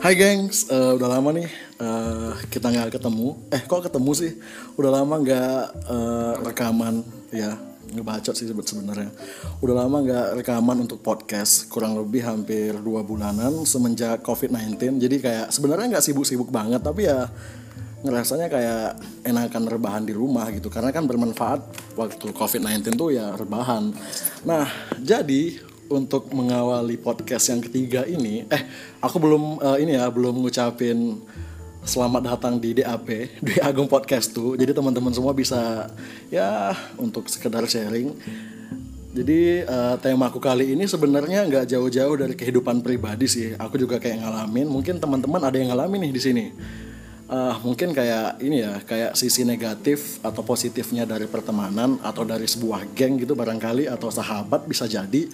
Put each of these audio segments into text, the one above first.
Hai gengs, Eh, udah lama nih eh, kita nggak ketemu. Eh kok ketemu sih? Udah lama nggak eh, rekaman, ya ngebacot sih sebe- sebenarnya. Udah lama nggak rekaman untuk podcast, kurang lebih hampir dua bulanan semenjak COVID-19. Jadi kayak sebenarnya nggak sibuk-sibuk banget, tapi ya ngerasanya kayak enakan rebahan di rumah gitu karena kan bermanfaat waktu COVID-19 tuh ya rebahan. Nah, jadi untuk mengawali podcast yang ketiga ini, eh aku belum eh, ini ya belum ngucapin selamat datang di DAP di Agung Podcast tuh. Jadi teman-teman semua bisa ya untuk sekedar sharing. Jadi eh, tema aku kali ini sebenarnya nggak jauh-jauh dari kehidupan pribadi sih. Aku juga kayak ngalamin. Mungkin teman-teman ada yang ngalamin nih di sini. Eh, mungkin kayak ini ya, kayak sisi negatif atau positifnya dari pertemanan atau dari sebuah geng gitu barangkali atau sahabat bisa jadi.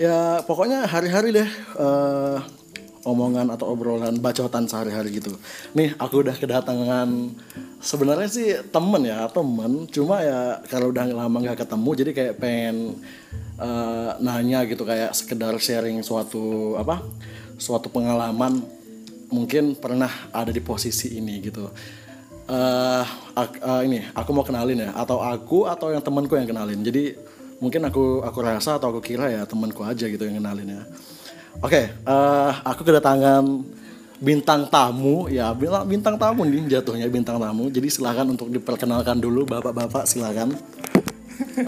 Ya pokoknya hari-hari deh eh, omongan atau obrolan bacotan sehari-hari gitu. Nih aku udah kedatangan sebenarnya sih temen ya temen, cuma ya kalau udah lama nggak ketemu jadi kayak pengen eh, nanya gitu kayak sekedar sharing suatu apa suatu pengalaman mungkin pernah ada di posisi ini gitu. ak- eh, ini aku mau kenalin ya atau aku atau yang temanku yang kenalin. Jadi mungkin aku aku rasa atau aku kira ya temanku aja gitu yang kenalin ya. Oke, eh, aku kedatangan bintang tamu ya bintang, bintang tamu nih jatuhnya bintang tamu. Jadi silakan untuk diperkenalkan dulu bapak-bapak silakan.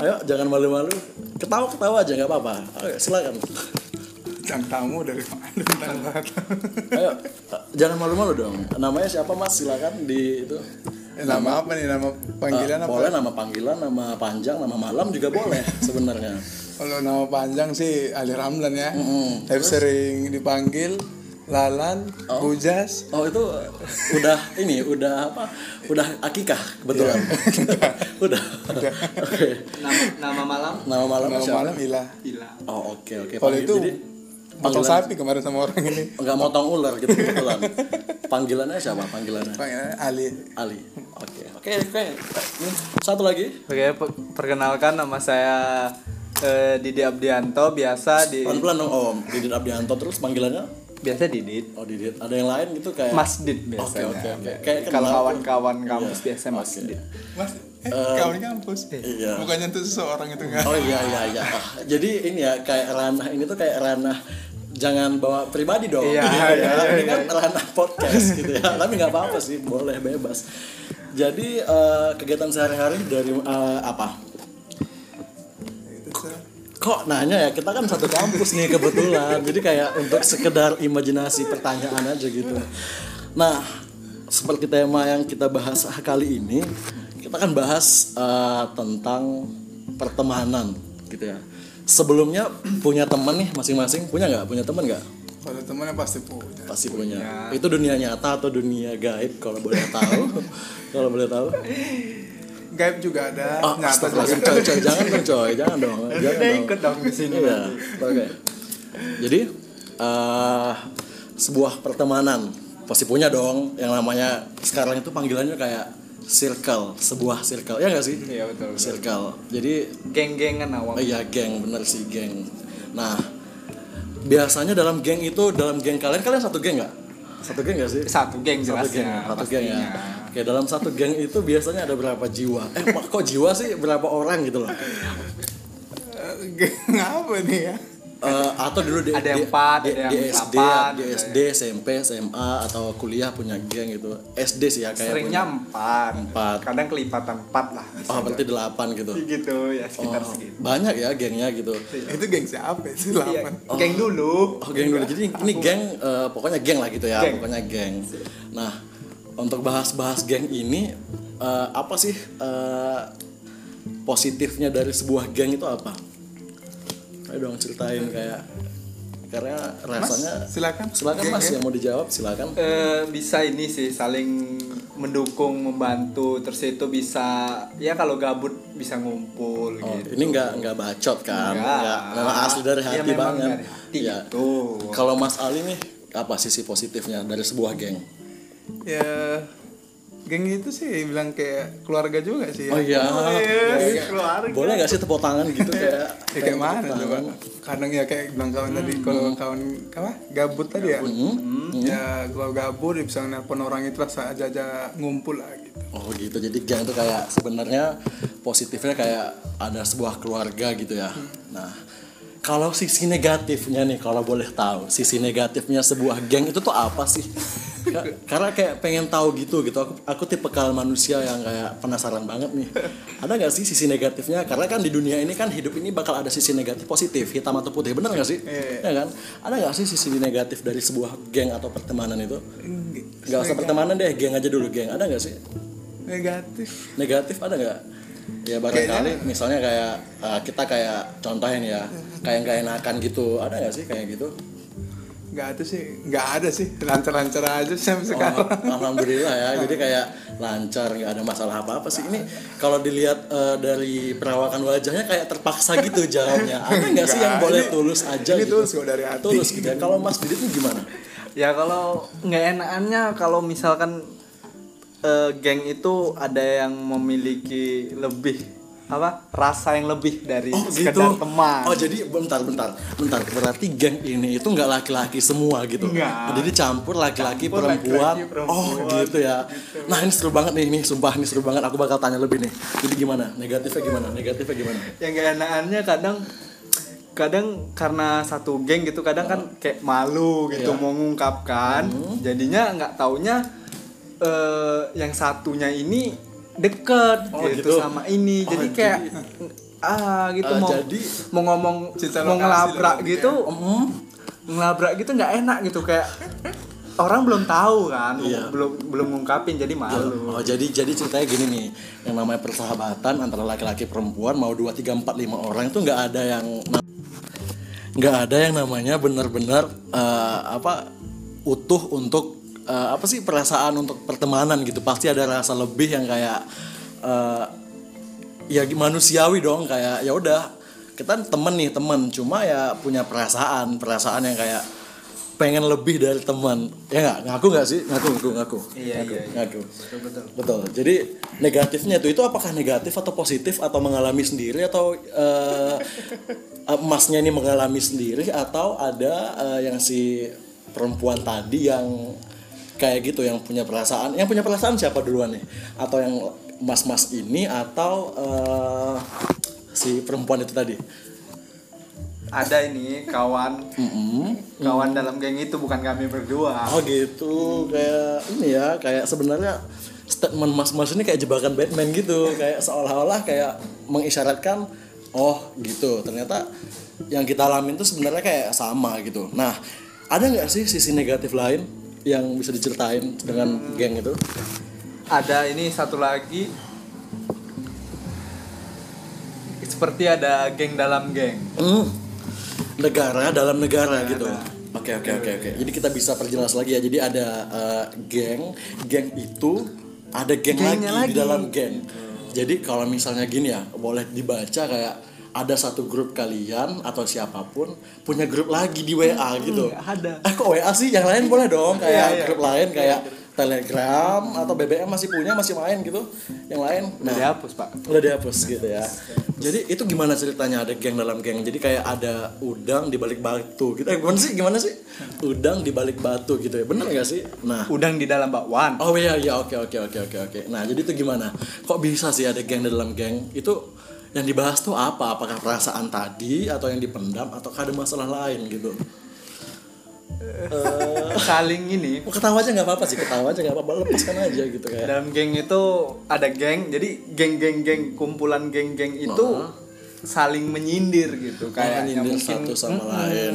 Ayo jangan malu-malu. Ketawa-ketawa aja nggak apa-apa. Ayo silakan. Bintang tamu dari mana bintang tamu Ayo eh, jangan malu-malu dong. Namanya siapa Mas? Silakan di itu. Eh, nama apa nih nama panggilan Eh, apa Boleh nama panggilan, nama panjang, nama malam juga boleh sebenarnya. kalau nama panjang sih Ali Ramlan ya tapi sering dipanggil Lalan Bujas Oh itu udah ini udah apa? Udah akikah kebetulan. udah. Oke. nama nama malam Nama malam nama siapa? malam Ila Bila Oh oke oke. kalau Panggil- itu jadi potong sapi kemarin sama orang ini nggak motong ular gitu kebetulan. Panggilannya siapa? Panggilannya panggilannya Ali Ali. Oke oke oke. Ini Satu lagi. Oke, pe- perkenalkan nama saya eh, Didi Abdianto, biasa di Pelan-pelan dong Om. Didit Abdianto terus panggilannya? biasa Didit. Oh Didit. Ada yang lain gitu kayak? Mas Did Oke biasanya. oke oke. Kayak Kalau kawan-kawan kampus Iya, biasa Mas oke. Did. Mas eh kawan kampus Iya. bukannya tuh seseorang itu enggak Oh iya iya iya. Ah, Jadi ini ya kayak ranah ini tuh kayak ranah jangan bawa pribadi dong. Iya, Gitu iya, ya. iya, Ini kan ranah podcast gitu ya. Tapi nggak apa-apa sih, boleh bebas. Jadi eh, kegiatan sehari-hari dari eh, apa? itu Kok nanya ya? Kita kan satu kampus nih kebetulan. Jadi kayak untuk sekedar imajinasi pertanyaan aja gitu. Nah, seperti tema yang kita bahas kali ini, kita akan bahas eh, tentang pertemanan gitu ya. Sebelumnya punya teman nih masing-masing punya nggak? Punya teman nggak? kalau temennya pasti punya Pasti punya. Itu dunia nyata atau dunia gaib kalau boleh tahu? kalau boleh tahu? gaib juga ada Oh, nyata juga coy, coy, jangan dong coy, jangan dong. Jangan dong. ikut dong di sini. Iya, oke. Jadi eh sebuah pertemanan pasti punya dong yang namanya sekarang itu panggilannya kayak circle, sebuah circle ya nggak sih? Iya betul. betul. Circle. Jadi Geng-gengan oh iya geng, bener sih geng. Nah biasanya dalam geng itu dalam geng kalian kalian satu geng nggak? Satu geng nggak sih? Satu geng Satu geng, ya, satu geng ya. Oke, dalam satu geng itu biasanya ada berapa jiwa? Eh, kok jiwa sih berapa orang gitu loh? Geng apa nih ya Eh, atau dulu di, Ada yang di- empat, di, ada di yang SD, di SD, SMP, SMA atau kuliah punya geng gitu. SD sih ya kayak Seringnya punya empat. Empat. Kadang kelipatan empat lah. oh berarti delapan gitu. Gitu ya sekitar Oh, segitu. banyak ya gengnya gitu. itu geng siapa itu Iya, delapan geng dulu. Oh geng dulu. Jadi ini geng eh, pokoknya geng lah gitu ya, Geng. pokoknya geng. Nah untuk bahas-bahas geng ini eh, apa sih eh, positifnya dari sebuah geng itu apa? Ayo dong ceritain kayak karena rasanya silakan silakan Geng, mas ya. yang mau dijawab silakan. Eh, bisa ini sih saling mendukung membantu terus itu bisa ya kalau gabut bisa ngumpul Oh, gitu ini nggak nggak bacot kan? Nggak. Nggak, memang asli dari Iya, hati memang banget. dari hati Iya. gitu. Kalau Mas Ali nih apa sisi positifnya dari sebuah geng? ya geng itu sih bilang kayak keluarga juga sih ya. Oh iya. Yes, keluarga. Boleh gak sih tepuk tangan gitu kayak Ya kayak mana coba? Kadang ya kayak bilang kawan tadi kalau kawan apa gabut tadi ya. Ya kalau gabut ya bisa nelpon orang itu lah aja aja ngumpul lah gitu. Oh gitu. Jadi geng itu kayak sebenarnya positifnya kayak ada sebuah keluarga gitu ya. Nah, kalau sisi negatifnya nih kalau boleh tahu, sisi negatifnya sebuah geng itu tuh apa sih? Ka- Karena kayak pengen tahu gitu gitu. Aku aku tipe kal manusia yang kayak penasaran banget nih. Ada nggak sih sisi negatifnya? Karena kan di dunia ini kan hidup ini bakal ada sisi negatif positif, hitam atau putih. Bener nggak sih? Ya kan? Ada nggak sih sisi negatif dari sebuah geng atau pertemanan itu? Nggak usah pertemanan deh, geng aja dulu geng. Ada nggak sih? Negatif. negatif ada nggak ya barangkali misalnya kayak uh, kita kayak contohin ya kayak nggak enakan gitu ada nggak sih kayak gitu Nggak ada sih, nggak ada sih. Lancar-lancar aja sampai Oh, sekarang. alhamdulillah ya jadi kayak lancar nggak ada masalah apa apa sih ini kalau dilihat uh, dari perawakan wajahnya kayak terpaksa gitu jawabnya ada nggak sih yang boleh ini- tulus aja ini gitu tulus kok dari hati. tulus gitu ya kalau mas Didit tuh gimana Ya kalau nggak enakannya kalau misalkan eh, geng itu ada yang memiliki lebih apa rasa yang lebih dari Oh sekedar gitu. teman. Oh jadi bentar bentar bentar berarti geng ini itu nggak laki-laki semua gitu. Nggak. Jadi campur laki-laki Campur perempuan. perempuan. Oh gitu ya. Nah ini seru banget nih ini sumpah ini seru banget. Aku bakal tanya lebih nih. Jadi gimana? Negatifnya gimana? Negatifnya gimana? yang gak enakannya kadang kadang karena satu geng gitu kadang kan kayak malu gitu Iya. mau mengungkapkan jadinya nggak taunya eh, yang satunya ini deket Oh, gitu, gitu. sama ini Oh, jadi kayak ah gitu Ah, mau jadi- mau ngomong Cerita mau ngelabrak gitu Hmm? ngelabrak gitu nggak enak gitu kayak orang belum tahu kan Iya. belum belum ngungkapin jadi malu Oh jadi jadi ceritanya gini nih, yang namanya persahabatan antara laki-laki perempuan mau 2, 3, 4, 5 orang itu nggak ada yang nggak ada yang namanya benar-benar eh, apa utuh untuk eh, apa sih perasaan untuk pertemanan gitu. Pasti ada rasa lebih yang kayak eh, ya manusiawi dong. Kayak ya udah kita temen nih temen. Cuma ya punya perasaan perasaan yang kayak pengen lebih dari teman. Ya nggak? Ngaku nggak sih? Ngaku ngaku ngaku. Iya, ngaku, iya, iya. ngaku. Betul betul. Betul. Jadi negatifnya itu itu apakah negatif atau positif atau mengalami sendiri atau eh, emasnya ini mengalami sendiri atau ada eh, yang si perempuan tadi yang kayak gitu yang punya perasaan. Yang punya perasaan siapa duluan nih? Atau yang mas-mas ini atau eh, si perempuan itu tadi? Ada ini kawan. Mm-mm. kawan dalam geng itu bukan kami berdua. Oh gitu, kayak ini ya, kayak sebenarnya statement mas-mas ini kayak jebakan Batman gitu, kayak seolah-olah kayak mengisyaratkan, oh gitu, ternyata yang kita alamin tuh sebenarnya kayak sama gitu. Nah, ada nggak sih sisi negatif lain yang bisa diceritain dengan geng itu? ada ini satu lagi seperti ada geng dalam geng Hmm, negara dalam negara gitu. Oke oke oke oke. Jadi kita bisa perjelas lagi ya. Jadi ada eh, geng, geng itu ada geng lagi, Gengnya di lagi. dalam geng. Jadi kalau misalnya gini ya, boleh dibaca kayak ada satu grup kalian atau siapa pun punya grup lagi di WA gitu. nggak ada. Eh kok WA sih? Yang lain boleh dong kayak Iya, iya. grup lain kayak Telegram atau BBM masih punya masih main gitu. Yang lain udah nah, dihapus pak. udah dihapus gitu ya. Jadi itu gimana ceritanya ada geng dalam geng? Jadi kayak ada udang di balik batu gitu. Eh, gimana sih? Gimana sih? Udang di balik batu gitu ya. Bener gak sih? Nah. Udang di dalam bakwan oh iya iya. Oke oke oke oke oke. Nah jadi itu gimana? Kok bisa sih ada geng dalam geng? Itu yang dibahas tuh apa? Apakah perasaan tadi atau yang dipendam atau ada masalah lain gitu? Saling ini. Oh, ketawa aja nggak apa-apa sih ketawa aja nggak apa-apa lepaskan aja gitu kayak. Dalam geng itu ada geng jadi geng geng geng kumpulan geng geng itu saling menyindir gitu kayak nyindir satu sama lain.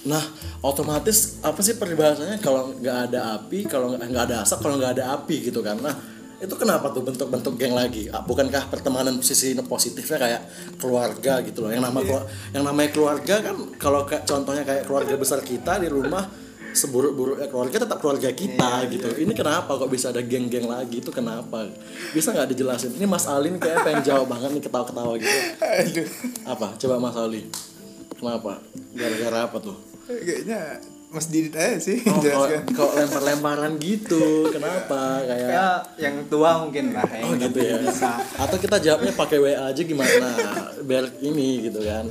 Nah, otomatis apa sih peribahasanya? Kalau nggak ada api, kalau nggak nggak ada asap, kalau nggak ada api gitu kan? Nah, itu kenapa tuh bentuk-bentuk geng lagi? Ah, Bukankah pertemanan sisi positifnya kayak keluarga gitu loh? Yang nama kelua- yang namanya keluarga kan kalau kayak contohnya kayak keluarga besar kita di rumah seburuk-buruknya keluarga tetap keluarga kita gitu. Ini kenapa kok bisa ada geng-geng lagi? Itu kenapa? Bisa nggak dijelasin? Ini Mas Alin kayak pengen jawab banget nih ketawa-ketawa gitu. Aduh. Apa? Coba Mas Ali. Kenapa? Gara-gara apa tuh? Kayaknya Mas Didit aja sih Oh, kok, jelaskan. kok lempar-lemparan gitu? Kenapa? Kayak ya yang tua mungkin lah yang oh gitu ya. bisa. Atau kita jawabnya pakai WA aja gimana? Biar ini gitu kan.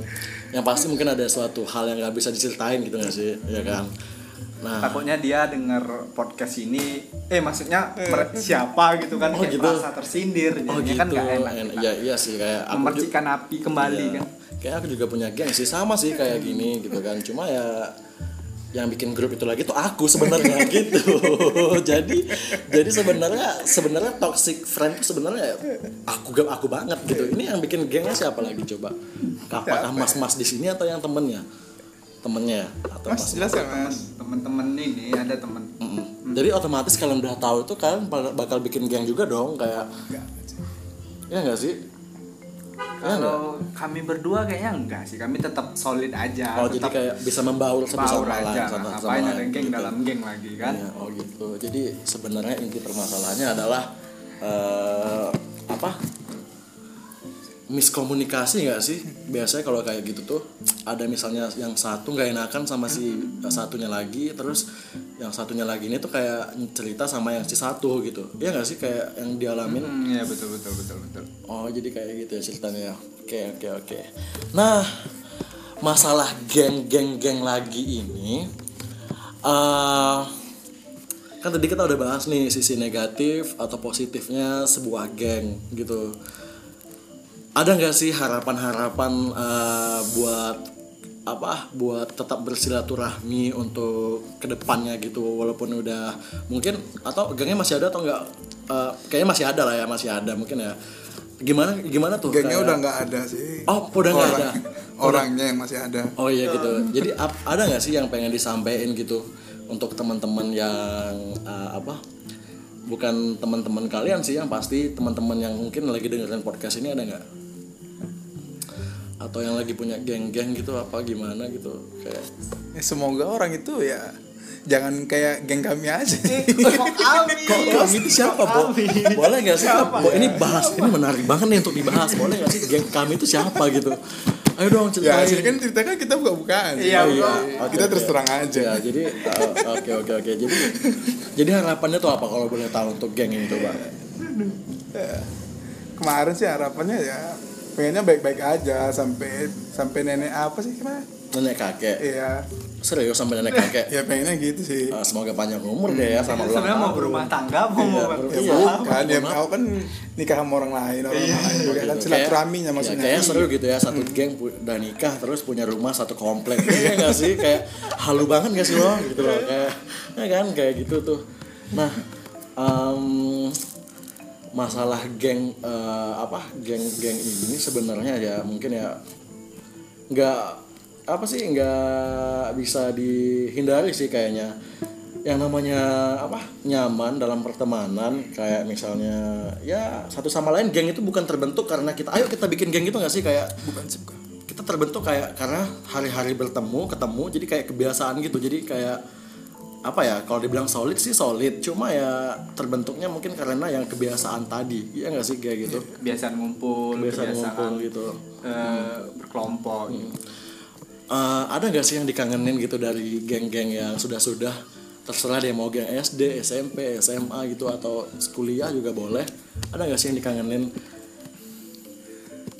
Yang pasti mungkin ada suatu hal yang nggak bisa diceritain gitu nggak sih? Ya kan? Nah. Takutnya dia denger podcast ini eh maksudnya mer- siapa gitu kan Oh, kayak gitu. merasa tersindir oh jadinya gitu. kan gak enak. En- iya iya sih kayak memercikan api kembali Iya. kan. Kayak aku juga punya geng sih sama sih kayak gini gitu kan. Cuma ya yang bikin grup itu lagi tuh aku sebenarnya gitu. jadi jadi sebenarnya sebenarnya toxic friend tuh sebenarnya aku gak aku banget gitu. Ini yang bikin gengnya siapa lagi coba? Apakah mas-mas di sini atau yang temennya? Temennya atau Mas mas? jelaskan mas temen-temen ini ada temen Mm-mm. Jadi otomatis kalian udah tahu itu kalian bak- bakal bikin geng juga dong kayak Enggak ya enggak sih? Ya enggak? kalau kami berdua kayaknya enggak sih kami tetap solid aja Oh jadi tetap kayak bisa membaur satu baur sama lain aja sama, sama ngapain ada lain geng gitu. dalam geng lagi kan Iya, oh gitu. Jadi sebenarnya inti permasalahannya adalah eh, apa? Miskomunikasi nggak sih? Biasanya kalau kayak gitu tuh ada misalnya yang satu nggak enakan sama si satunya lagi, terus yang satunya lagi ini tuh kayak cerita sama yang si satu gitu. Iya nggak sih kayak yang dialamin? hmm, ya betul betul betul betul Oh jadi kayak gitu ya ceritanya ya. Oke oke oke. Nah masalah geng-geng-geng lagi ini, eh kan tadi kita udah bahas nih sisi negatif atau positifnya sebuah geng gitu. Ada nggak sih harapan-harapan eh, buat apa buat tetap bersilaturahmi untuk ke depannya gitu walaupun udah mungkin atau gengnya masih ada atau enggak Eh, kayaknya masih ada lah ya masih ada mungkin ya gimana gimana tuh gengnya kayak- udah nggak ada sih Oh, udah nggak ada. orangnya yang masih ada Oh iya gitu. Jadi ap- ada nggak sih yang pengen disampaikan gitu untuk teman-teman yang uh, apa? Bukan teman-teman kalian sih yang pasti teman-teman yang mungkin lagi dengerin podcast ini ada nggak? Atau yang lagi punya geng-geng gitu apa gimana gitu kayak Ya, semoga orang itu ya jangan kayak geng kami aja kok kami Kok kami itu siapa, Bo? Boleh gak sih? Bo, ini bahas, ini menarik banget nih untuk dibahas. Boleh gak sih geng kami itu siapa gitu? Ayo dong ya ceritain. sih kan cerita kan kita buka-bukaan Iya, Oh, iya. Oke, kita oke. terus terang aja Ya, jadi uh, oke oke oke. Jadi jadi harapannya tuh apa kalau boleh tahu untuk geng ini coba? kemarin sih harapannya ya pengennya baik-baik aja sampai sampai nenek apa sih gimana? Nenek kakek. iya. Serius sampai nenek kakek. ya pengennya gitu sih. Uh, semoga panjang umur deh ya sama ulang sebenarnya mau berumah tangga mau Iya, mau ber- ya Iya. bukan ya aku kan nikah sama orang lain orang lain bukan kan Gitu. silaturahminya maksudnya. ya, kayaknya seru gitu ya satu geng pu- udah nikah terus punya rumah satu komplek. Iya. Gak sih? Kayak halu banget gak sih lo? Gitu loh kayak ya kan? Kayak gitu tuh. Nah em, masalah geng eh, apa geng-geng ini sebenarnya ya mungkin ya nggak apa sih nggak bisa dihindari sih kayaknya. Yang namanya apa nyaman dalam pertemanan kayak misalnya ya satu sama lain geng itu bukan terbentuk karena kita ayo kita bikin geng itu nggak sih? Kayak bukan sih bukan. kita terbentuk kayak karena hari-hari bertemu ketemu jadi kayak kebiasaan gitu. Jadi kayak apa ya kalau dibilang solid sih solid. Cuma ya terbentuknya mungkin karena yang kebiasaan tadi. Ya nggak sih kayak gitu? Kebiasaan ngumpul kebiasaan kebiasaan, ngumpul gitu. eh, berkelompok gitu. Eh, ada nggak sih yang dikangenin gitu dari geng-geng yang sudah-sudah? Terserah deh mau geng SD, SMP, SMA gitu atau kuliah juga boleh. Ada nggak sih yang dikangenin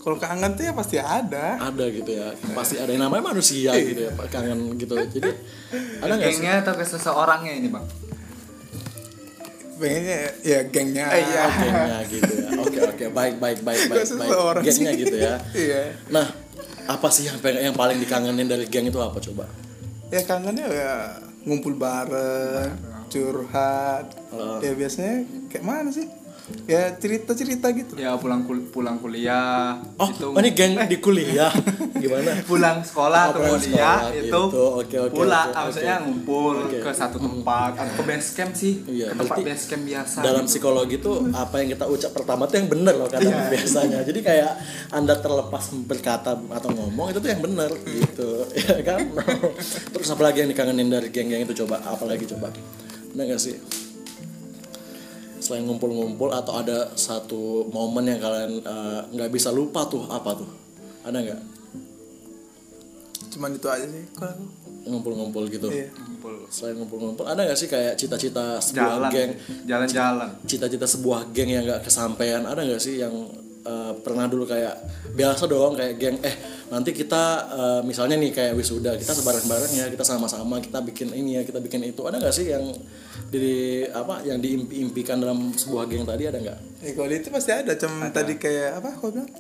kalau kangen tuh ya pasti ada. Ada gitu ya. Pasti ada yang namanya manusia gitu ya kangen gitu. Jadi ada nggak sih gengnya atau ke seseorangnya ini bang pengennya ya gengnya. Iya. gengnya gitu ya. Oke oke. Baik baik baik baik baik. seseorang. Gengnya sih? gitu ya. Iya. Nah apa sih yang pengen- yang paling dikangenin dari geng itu apa coba? Ya kangennya ya ngumpul bareng curhat. Oh. ya biasanya kayak mana sih ya cerita cerita gitu. Ya pulang kul- pulang kuliah oh itu oh, ini geng di kuliah? Gimana? Pulang sekolah Oh, atau kuliah sekolah itu gitu. Oke, oke, pulang oke, maksudnya ngumpul Oke. ke satu tempat. Atau ke base camp sih Iya, ke tempat base camp biasa dalam gitu. psikologi tuh apa yang kita ucap pertama tuh yang benar loh kata Iya. biasanya. Jadi kayak anda terlepas berkata atau ngomong itu tuh yang benar gitu. Ya kan? Terus apa lagi yang dikangenin dari geng-geng itu coba apalagi coba? Ada nggak sih selain ngumpul-ngumpul atau ada satu momen yang kalian eh, nggak bisa lupa tuh apa tuh? Ada nggak? Cuman itu aja sih kalau aku. ngumpul-ngumpul gitu. Iya. selain ngumpul-ngumpul ada nggak sih kayak cita-cita sebuah jalan. geng? Jalan-jalan. Cita-cita sebuah geng yang nggak kesampaian ada nggak sih yang eh, pernah dulu kayak biasa dong kayak geng eh nanti kita eh, misalnya nih kayak wisuda kita sebareng-bareng ya kita sama-sama kita bikin ini ya kita bikin itu. Ada nggak sih yang di apa yang diimpi-impikan dalam sebuah geng tadi ada nggak? Eh, kalau itu pasti ada cuma tadi kayak apa kau bilang?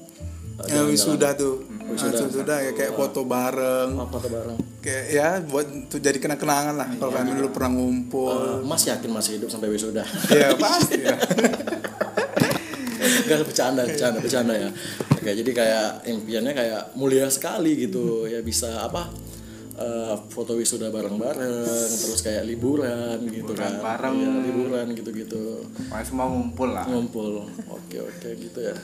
Eh, yang wisuda tuh. Wisuda. Nah, wisuda. ya kayak foto bareng. Apa tuh bareng. Kayak ya buat tuh jadi kena kenangan lah. Kalau kami dulu pernah ngumpul. Eh, Mas yakin masih hidup sampai wisuda? Ya pasti ya Gak bercanda, bercanda, bercanda ya. Oke, jadi kayak impiannya kayak mulia sekali gitu ya bisa apa eh, foto wisuda bareng-bareng, terus kayak liburan gitu kan, bareng. Iya, liburan gitu-gitu, Pokoknya semua ngumpul lah ngumpul. Oke oke gitu ya.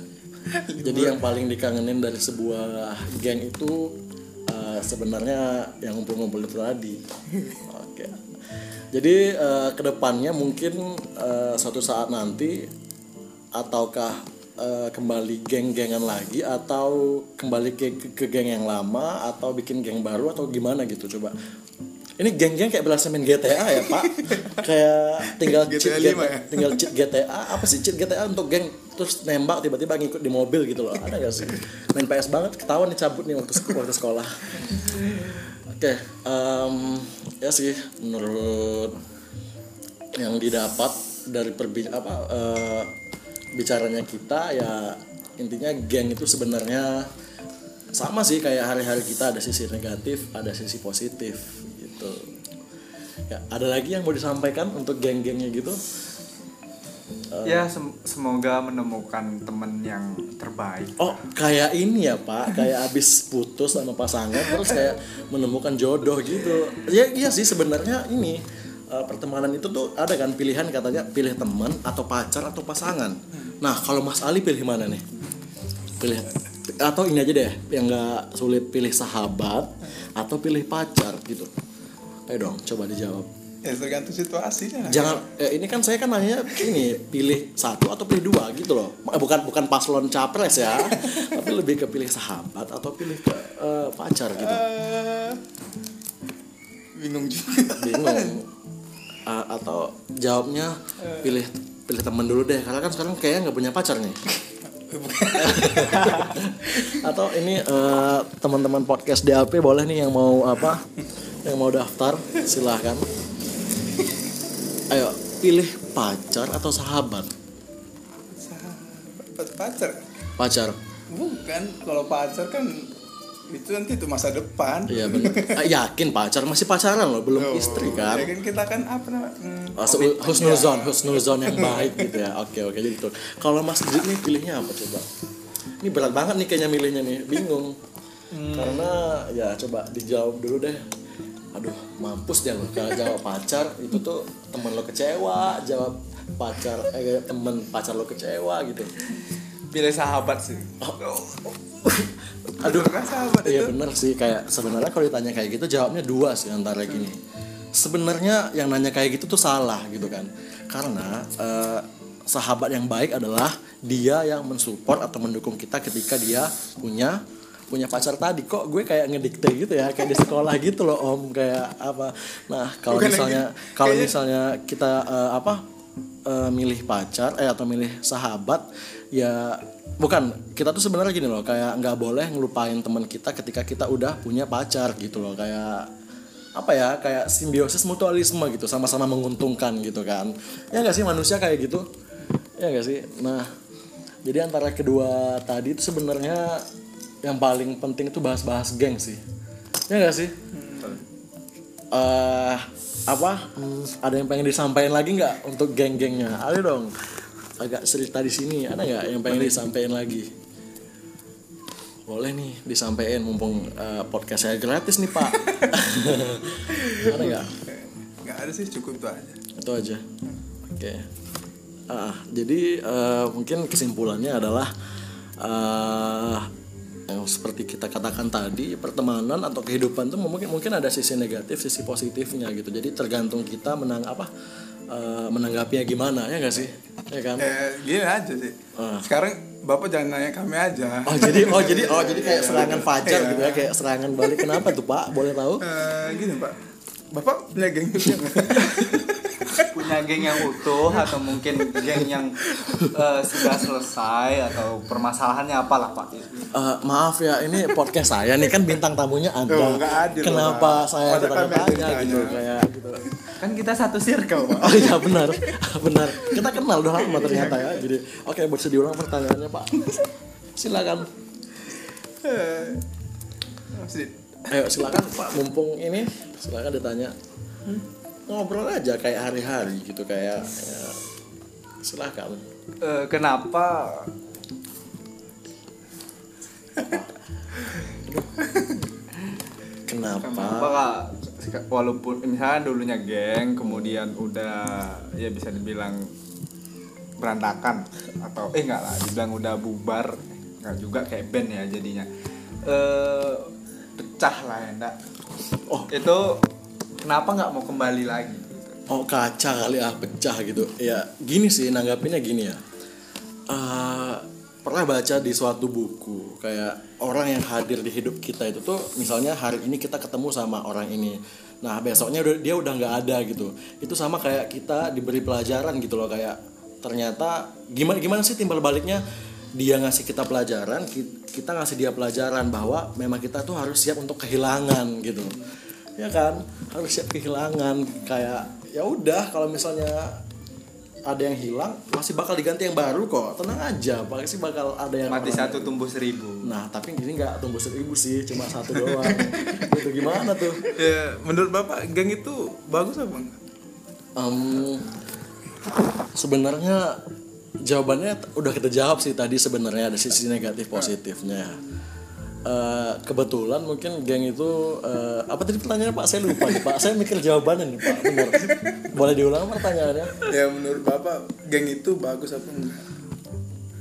Jadi yang paling dikangenin dari sebuah geng itu eh, sebenarnya yang ngumpul-ngumpul itu tadi. Oke. Jadi eh, ke depannya mungkin eh, suatu saat nanti ataukah eh, kembali geng-gengan lagi atau kembali ke, ke, ke geng yang lama atau bikin geng baru atau gimana gitu coba? Ini geng-geng kayak berasa main GTA ya pak. Kayak tinggal cheat GTA GTA, 5 ya? tinggal cheat GTA apa sih cheat GTA untuk geng? Terus nembak tiba-tiba ngikut di mobil gitu loh. Ada gak sih? Main PS banget ketahuan dicabut nih waktu waktu sekolah. Oke em, ya sih menurut yang didapat dari perbi apa eh, bicaranya kita ya intinya geng itu sebenarnya sama sih kayak hari-hari kita ada sisi negatif ada sisi positif gitu. Ya ada lagi yang mau disampaikan untuk geng-gengnya gitu? Ya sem- semoga menemukan temen yang terbaik. Oh kayak ini ya pak. Kayak abis putus sama pasangan terus kayak menemukan jodoh gitu. Ya iya sih sebenarnya ini eh, pertemanan itu tuh ada kan pilihan katanya pilih teman atau pacar atau pasangan nah kalau Mas Ali pilih mana nih? Pilih atau ini aja deh yang nggak sulit pilih sahabat atau pilih pacar gitu? Ayo dong coba dijawab. Ya tergantung situasinya. Jangan eh, ini kan saya kan nanya ini pilih satu atau pilih dua gitu loh. Eh, bukan bukan paslon capres ya tapi lebih ke pilih sahabat atau pilih ke eh, pacar gitu. Eh, bingung juga. Bingung. Eh, atau jawabnya pilih pilih temen dulu deh karena kan sekarang kayaknya nggak punya pacar nih. Atau ini eh, teman-teman podcast DAP boleh nih yang mau apa yang mau daftar silahkan. Ayo pilih pacar atau sahabat? Sahabat. Pacar? Pacar. Bukan kalau pacar kan itu nanti itu masa depan iya benar Ah, yakin pacar masih pacaran loh belum Oh, istri kan ya kan kita kan apa namanya hmm, Oh, su- husnuzon, husnuzon yang baik gitu ya. Oke oke jadi gitu. Kalau Mas Drik nih pilihnya apa coba? Ini berat banget nih kayaknya milihnya nih, bingung. Karena ya coba dijawab dulu deh. Aduh, mampus deh lo kalau jawab pacar itu tuh temen lo kecewa, jawab pacar eh temen pacar lo kecewa gitu. pilih sahabat sih Aduh, kan sahabat Iya itu? bener sih. Kayak sebenarnya kalau ditanya kayak gitu jawabnya dua sih antara gini. Sebenarnya yang nanya kayak gitu tuh salah gitu kan. Karena eh, sahabat yang baik adalah dia yang mensupport atau mendukung kita ketika dia punya punya pacar tadi. Kok gue kayak ngedikte gitu ya? Kayak di sekolah gitu loh om. Kayak apa? Nah kalau misalnya lagi- kalau misalnya kita eh, apa eh, milih pacar eh atau milih sahabat ya bukan kita tuh sebenarnya gini loh kayak nggak boleh ngelupain teman kita ketika kita udah punya pacar gitu loh. Kayak apa ya kayak simbiosis mutualisme gitu sama-sama menguntungkan gitu kan. Ya nggak sih manusia kayak gitu? Ya nggak sih? Nah jadi antara kedua tadi itu sebenarnya yang paling penting itu bahas-bahas geng sih. Ya nggak sih? Eh apa? Hmm, ada yang pengen disampaikan lagi nggak untuk geng-gengnya? Ayo dong agak cerita di sini ada nggak yang pengen disampaikan lagi? Boleh nih disampaikan mumpung eh, podcast saya gratis nih pak. Ada nggak? Nggak ada sih cukup itu aja. Itu aja. Oke. Ah, jadi eh, mungkin kesimpulannya adalah eh, yang seperti kita katakan tadi pertemanan atau kehidupan tuh mungkin mungkin ada sisi negatif sisi positifnya gitu. Jadi tergantung kita menang apa eh, menanggapinya gimana ya nggak sih ya kan eh gini aja sih Ah. sekarang bapak jangan nanya kami aja Oh jadi oh jadi oh jadi kayak serangan fajar Iya. gitu ya kayak serangan balik kenapa tuh Pak? Boleh tahu? Eh, gini pak bapak punya geng juga? punya geng yang utuh atau mungkin geng yang eh, sudah selesai atau permasalahannya apalah pak Eh, maaf ya, ini podcast saya nih kan bintang tamunya Anda. Oh, adil, Kenapa Pak. saya aja yang gitu tanya? kayak gitu. kan kita satu circle pak Oh iya benar, benar. Kita kenal udah lama ternyata ya. Jadi oke bisa diulang pertanyaannya Pak. Silakan. Eh. Ayo silakan Pak, mumpung ini silakan ditanya. Ngobrol aja kayak hari-hari gitu kayak ya, silakan. Eh, kenapa Kenapa? Kenapa kak walaupun misalnya dulunya geng kemudian udah ya bisa dibilang berantakan atau eh enggak lah dibilang udah bubar enggak juga kayak band ya jadinya eh pecah lah ya enggak Oh. itu kenapa nggak mau kembali lagi? Oh kaca kali ah pecah gitu. Ya gini sih nanggapinnya gini ya. Eh, pernah baca di suatu buku kayak orang yang hadir di hidup kita itu tuh misalnya hari ini kita ketemu sama orang ini. Nah besoknya dia udah nggak ada gitu. Itu sama kayak kita diberi pelajaran gitu loh kayak ternyata gimana gimana sih timbal baliknya? Dia ngasih kita pelajaran ki- kita ngasih dia pelajaran bahwa memang kita tuh harus siap untuk kehilangan gitu ya kan? Harus siap kehilangan kayak ya udah kalau misalnya ada yang hilang masih bakal diganti yang baru kok. Tenang aja pasti bakal ada yang mati orang- satu tumbuh seribu. Nah tapi gini nggak tumbuh seribu sih cuma satu doang. Itu gimana tuh? Ya menurut bapak geng itu bagus apa enggak? Em, sebenarnya jawabannya udah kita jawab sih tadi sebenarnya ada sisi negatif positifnya Eh, kebetulan mungkin geng itu eh, apa tadi pertanyaannya pak? Saya lupa nih pak. Saya mikir jawabannya nih pak. Benar. Boleh diulang pertanyaannya? Ya menurut bapak geng itu bagus apa enggak?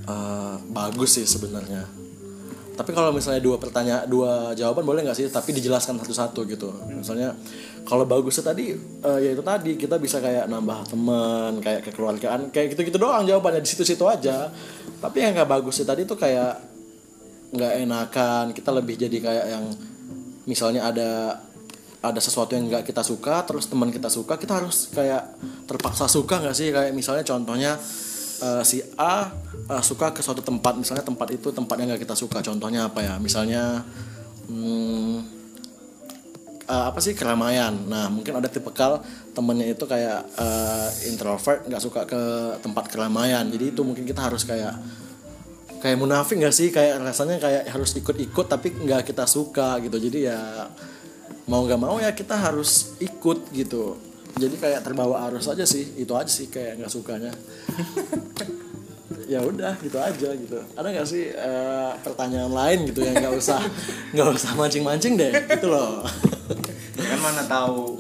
Eh, bagus sih sebenarnya. Tapi kalau misalnya dua pertanyaan dua jawaban boleh nggak sih? Tapi dijelaskan satu-satu gitu. Misalnya kalau bagusnya tadi eh, ya itu tadi kita bisa kayak nambah teman kayak kekeluargaan kayak gitu-gitu doang jawabannya. Di situ-situ aja. Tapi yang nggak bagusnya tadi tuh kayak nggak enakan kita lebih jadi kayak yang misalnya ada ada sesuatu yang nggak kita suka terus teman kita suka kita harus kayak terpaksa suka nggak sih? Kayak misalnya contohnya eh, si A eh, suka ke suatu tempat misalnya tempat itu tempat yang nggak kita suka. Contohnya apa ya? Misalnya hmm, eh, apa sih? Keramaian. Nah mungkin ada tipikal temennya itu kayak eh, introvert nggak suka ke tempat keramaian. Jadi itu mungkin kita harus kayak kayak munafik nggak sih? Kayak rasanya kayak harus ikut-ikut tapi nggak kita suka gitu. Jadi ya mau nggak mau ya kita harus ikut gitu. Jadi kayak terbawa arus aja sih. Itu aja sih kayak nggak sukanya. Ya udah gitu aja gitu. Ada nggak sih eh, pertanyaan lain gitu yang nggak usah nggak usah mancing-mancing deh? Gitu loh. Kan mana tahu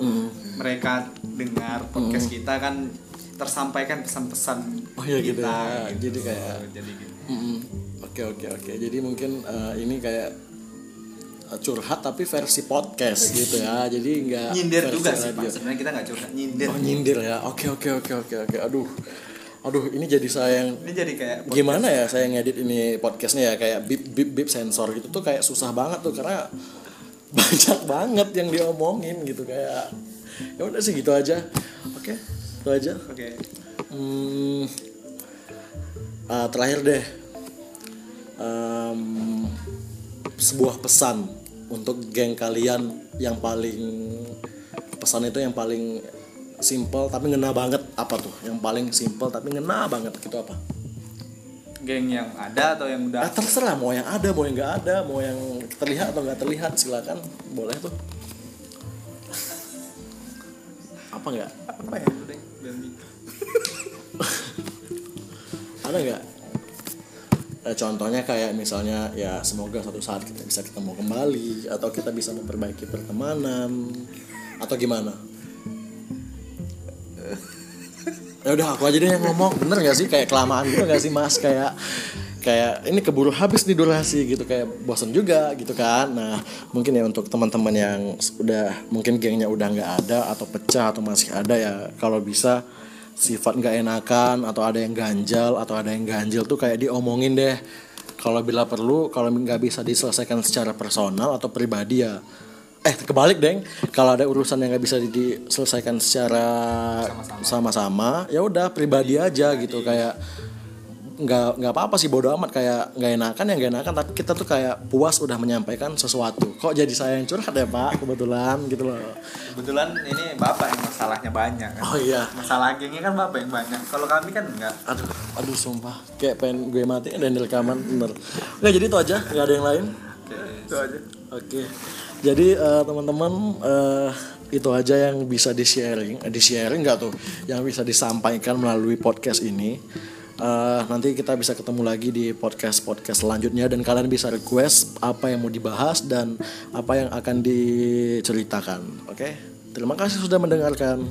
mereka dengar podcast kita kan tersampaikan pesan-pesan oh ya gitu kita, ya. jadi kayak jadi gitu. Oke oke oke. Jadi mungkin eh, ini kayak eh, curhat tapi versi podcast gitu ya. Jadi nggak nyindir juga sih pak sebenarnya kita nggak curhat nyindir Oh nyindir ya. Oke oke oke oke oke. Aduh, aduh ini jadi saya yang ini jadi kayak gimana ya saya ngedit ini podcastnya ya kayak bip bip bip sensor gitu tuh kayak susah banget tuh karena banyak banget yang diomongin gitu kayak ya udah sih gitu aja. Oke, itu aja. oke Hmm, ah, terakhir deh. Em, sebuah pesan untuk geng kalian yang paling pesan itu yang paling simple tapi ngena banget. Apa tuh? Yang paling simple tapi ngena banget gitu apa? Geng yang ada atau yang ah, udah terserah. Mau yang ada mau yang nggak ada mau yang terlihat atau nggak terlihat silakan. Boleh tuh. Apa nggak? Apa ya? Udah, bilang gitu. ada nggak? Eh, contohnya kayak misalnya ya semoga suatu saat kita bisa ketemu kembali atau kita bisa memperbaiki pertemanan atau gimana? Ya udah aku aja deh yang ngomong. Bener gak sih? Kayak kelamaan gitu gak sih mas? Kayak kayak ini keburu habis nih durasi gitu. Kayak bosen juga gitu kan. Nah mungkin ya untuk teman-teman yang udah mungkin gengnya udah nggak ada atau pecah atau masih ada ya kalau bisa sifat nggak enakan atau ada yang ganjal atau ada yang ganjil tuh kayak diomongin deh. Kalau bila perlu kalau nggak bisa diselesaikan secara personal atau pribadi ya. Eh kebalik deng. Kalau ada urusan yang nggak bisa diselesaikan secara sama-sama. ya udah pribadi aja gitu. Kayak nggak nggak apa-apa sih bodo amat. Kayak nggak enakan ya nggak enakan tapi kita tuh kayak puas udah menyampaikan sesuatu. Kok jadi saya yang curhat ya pak? Kebetulan gitu loh. Kebetulan ini bapak yang masalahnya banyak kan? oh iya. Masalah gengnya kan bapak yang banyak. Kalau kami kan enggak. Aduh aduh sumpah. Kayak pengen gue mati dan di rekaman bener nggak jadi itu aja. Nggak ada yang lain? Oke, itu aja. Oke. Jadi eh, teman-teman eh, itu aja yang bisa di sharing di sharing nggak tuh? Yang bisa disampaikan melalui podcast ini Eh, nanti kita bisa ketemu lagi di podcast podcast selanjutnya. Dan kalian bisa request apa yang mau dibahas dan apa yang akan diceritakan. Oke? Terima kasih sudah mendengarkan